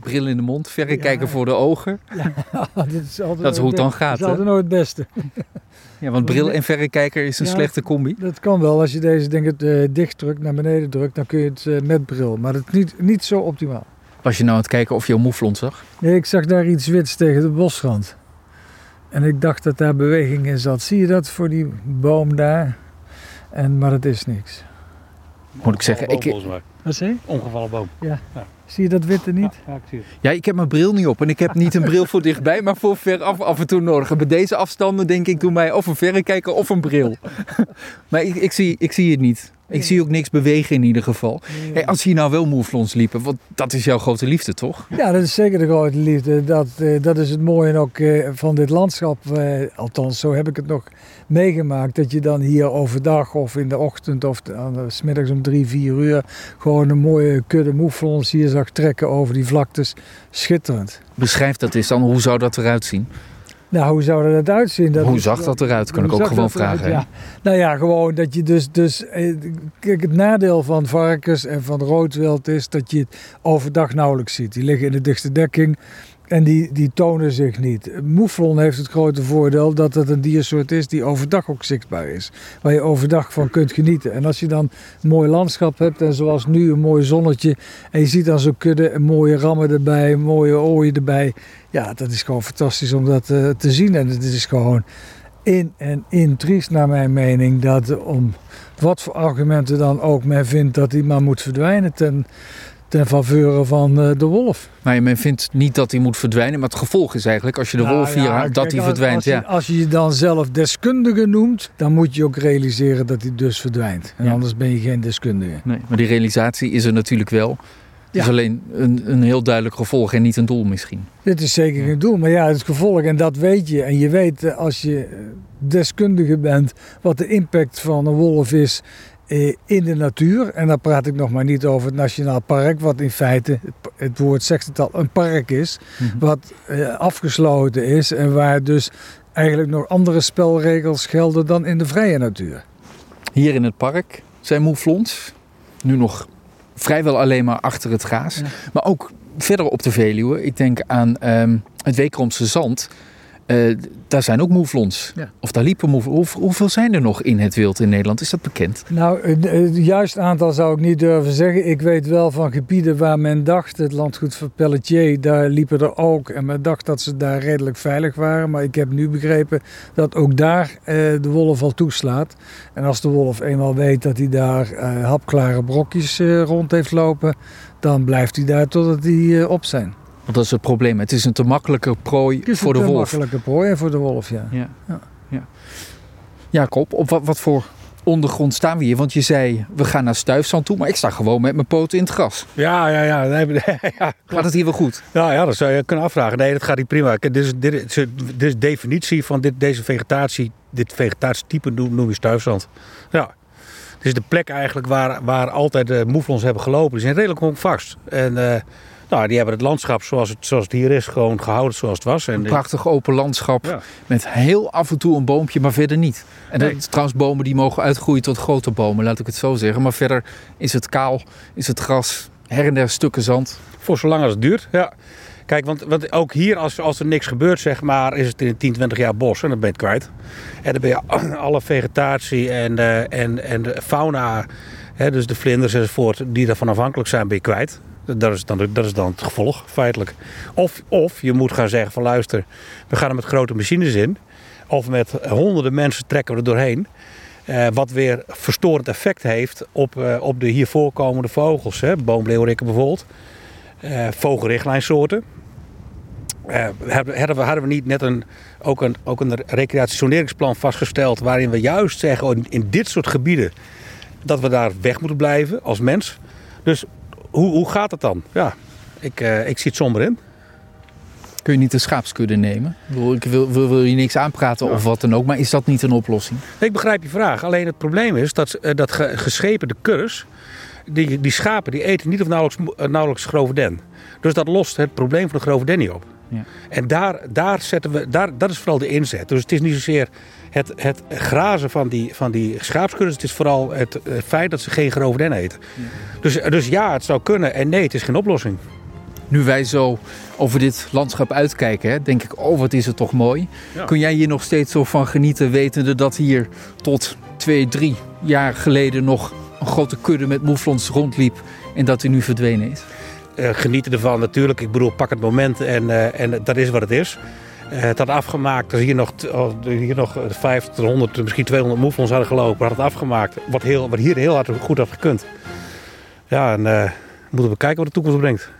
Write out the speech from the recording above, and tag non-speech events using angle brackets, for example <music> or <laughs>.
Bril in de mond, verrekijker voor de ogen. Ja, <laughs> dat is, altijd Dat is hoe het dan gaat, Dat is altijd nooit het beste. <laughs> Ja, want bril en verrekijker is een Ja. slechte combi. Dat kan wel. Als je deze ding eh, dicht drukt, naar beneden drukt, dan kun je het eh, met bril. Maar dat is niet, niet zo optimaal. Was je nou aan het kijken of je een moeflon zag? Nee, ik zag daar iets wits tegen de bosrand. En ik dacht dat daar beweging in zat. Zie je dat voor die boom daar? En, maar het is niks. Moet ik zeggen, ik. Wat zei? Ongevallen boom. Zie je dat witte niet? Ja, ik zie het. ja, ik heb mijn bril niet op en ik heb niet een bril voor dichtbij, maar voor ver af, af en toe nodig. En bij deze afstanden denk ik, doe mij of een verrekijker of een bril. <laughs> maar ik, ik, zie, ik zie het niet. Ik Nee. zie ook niks bewegen in ieder geval. Hey, als hier nou wel moeflons liepen, want dat is jouw grote liefde, toch? Ja, dat is zeker de grote liefde. Dat, eh, dat is het mooie ook eh, van dit landschap. eh, althans, zo heb ik het nog meegemaakt. Dat je dan hier overdag of in de ochtend of 's middags om drie, vier uur... gewoon een mooie kudde moeflons hier zag trekken over die vlaktes. Schitterend. Beschrijf dat eens dan, hoe zou dat eruit zien? Nou, hoe zou dat uitzien? Dat hoe zag dat eruit? Kan ik ook gewoon vragen. Ja. Nou ja, gewoon dat je dus, dus... eh, Kijk, het nadeel van varkens en van roodwild is dat je het overdag nauwelijks ziet. Die liggen in de dichtste dekking en die, die tonen zich niet. Moeflon heeft het grote voordeel dat het een diersoort is die overdag ook zichtbaar is. Waar je overdag van kunt genieten. En als je dan een mooi landschap hebt en zoals nu een mooi zonnetje... en je ziet dan zo'n kudde, een mooie rammen erbij, mooie ooien erbij... Ja, dat is gewoon fantastisch om dat eh, te zien. En het is gewoon in en in triest naar mijn mening dat om wat voor argumenten dan ook men vindt dat hij maar moet verdwijnen ten faveur van eh, de wolf. Maar men vindt niet dat hij moet verdwijnen, maar het gevolg is eigenlijk, als je de Nou wolf hier ja, houdt, dat hij verdwijnt. Als je, ja. als je je dan zelf deskundige noemt, dan moet je ook realiseren dat hij dus verdwijnt. En Ja. anders ben je geen deskundige. Nee, maar die realisatie is er natuurlijk wel. Het is alleen een, een heel duidelijk gevolg en niet een doel misschien. Dit is zeker geen doel, maar ja, het gevolg, en dat weet je. En je weet eh, als je eh, deskundige bent wat de impact van een wolf is in de natuur. En dan praat ik nog maar niet over het Nationaal Park, wat in feite, het, woord zegt het al, een park is. Wat eh, afgesloten is en waar dus eigenlijk nog andere spelregels gelden dan in de vrije natuur. Hier in het park zijn moeflons. Nu nog vrijwel alleen maar achter het gaas. Ja. Maar ook verder op de Veluwe. Ik denk aan ehm, het Weekromse Zand. Eh, daar zijn ook moeflons. Ja. Of daar liepen moeflons. Hoe- hoeveel zijn er nog in het wild in Nederland? Is dat bekend? Nou, het het juist aantal zou ik niet durven zeggen. Ik weet wel van gebieden waar men dacht, het landgoed van Pelletier, daar liepen er ook. En men dacht dat ze daar redelijk veilig waren. Maar ik heb nu begrepen dat ook daar eh, de wolf al toeslaat. En als de wolf eenmaal weet dat hij daar eh, hapklare brokjes eh, rond heeft lopen, dan blijft hij daar totdat die eh, op zijn. Want dat is het probleem. Het is een te makkelijke prooi Het is voor de een te wolf. makkelijke prooi voor de wolf, ja. Ja. Ja. ja. Jacob, op wat, wat voor ondergrond staan we hier? Want je zei, we gaan naar stuifzand toe. Maar ik sta gewoon met mijn poten in het gras. Ja, ja, ja. Nee, <laughs> ja, Gaat het hier wel goed? Nou ja, dat zou je kunnen afvragen. Nee, dat gaat niet prima. Dit is, dit is, dit is definitie van dit, deze vegetatie. Dit vegetatietype noem, noem je stuifzand. Ja. Het is de plek eigenlijk waar, waar altijd de moeflons hebben gelopen. Die zijn redelijk honkvast. En eh, nou, die hebben het landschap zoals het, zoals het hier is gewoon gehouden zoals het was. En Een prachtig open landschap Ja. met heel af en toe een boompje, maar verder niet. En dat, Nee. trouwens, bomen die mogen uitgroeien tot grote bomen, laat ik het zo zeggen. Maar verder is het kaal, is het gras, her en der stukken zand. Voor zolang als het duurt, ja. Kijk, want, want ook hier, als, als er niks gebeurt, zeg maar, is het in 10, 20 jaar bos en dan ben je het kwijt. En dan ben je <clears throat> alle vegetatie en, eh, en, en de fauna, hè, dus de vlinders enzovoort, die daarvan afhankelijk zijn, ben je kwijt. Dat is, dan, dat is dan het gevolg, feitelijk. Of, of je moet gaan zeggen van luister, we gaan er met grote machines in. Of met honderden mensen trekken we er doorheen. Eh, wat weer verstorend effect heeft op, eh, op de hier voorkomende vogels. Boomleeuwrikken bijvoorbeeld. Eh vogelrichtlijnsoorten. Eh, hadden, we, hadden we niet net een, ook een, ook een recreationeringsplan vastgesteld... waarin we juist zeggen, in, in dit soort gebieden... dat we daar weg moeten blijven als mens. Dus hoe, hoe gaat het dan? Ja, ik, eh, ik zie het somber in. Kun je niet een schaapskudde nemen? Ik, wil, wil, wil je niks aanpraten Ja. of wat dan ook, maar is dat niet een oplossing? Ik begrijp je vraag. Alleen het probleem is dat, eh, dat ge- geschepende kuddes... Die, die schapen die eten niet of nauwelijks, eh, nauwelijks grove den. Dus dat lost het probleem van de grove den niet op. Ja. En daar, daar zetten we, daar, dat is vooral de inzet. Dus het is niet zozeer het, het grazen van die, van die schaapskuddes. Het is vooral het, feit dat ze geen grove den eten. Dus, dus ja, het zou kunnen. En nee, het is geen oplossing. nu wij zo over dit landschap uitkijken, hè, denk ik, oh wat is het toch mooi. Ja. Kun jij hier nog steeds zo van genieten, wetende dat hier tot twee, drie jaar geleden nog een grote kudde met moeflons rondliep en dat die nu verdwenen is? Eh, genieten ervan natuurlijk. Ik bedoel, pak het moment en, eh, en dat is wat het is. Eh, het had afgemaakt, als hier nog, t- oh, hier nog 50, 100, misschien 200 moeflons hadden gelopen, had het afgemaakt. Wat, heel, wat hier heel hard goed had gekund. Ja, en moeten we kijken wat de toekomst brengt.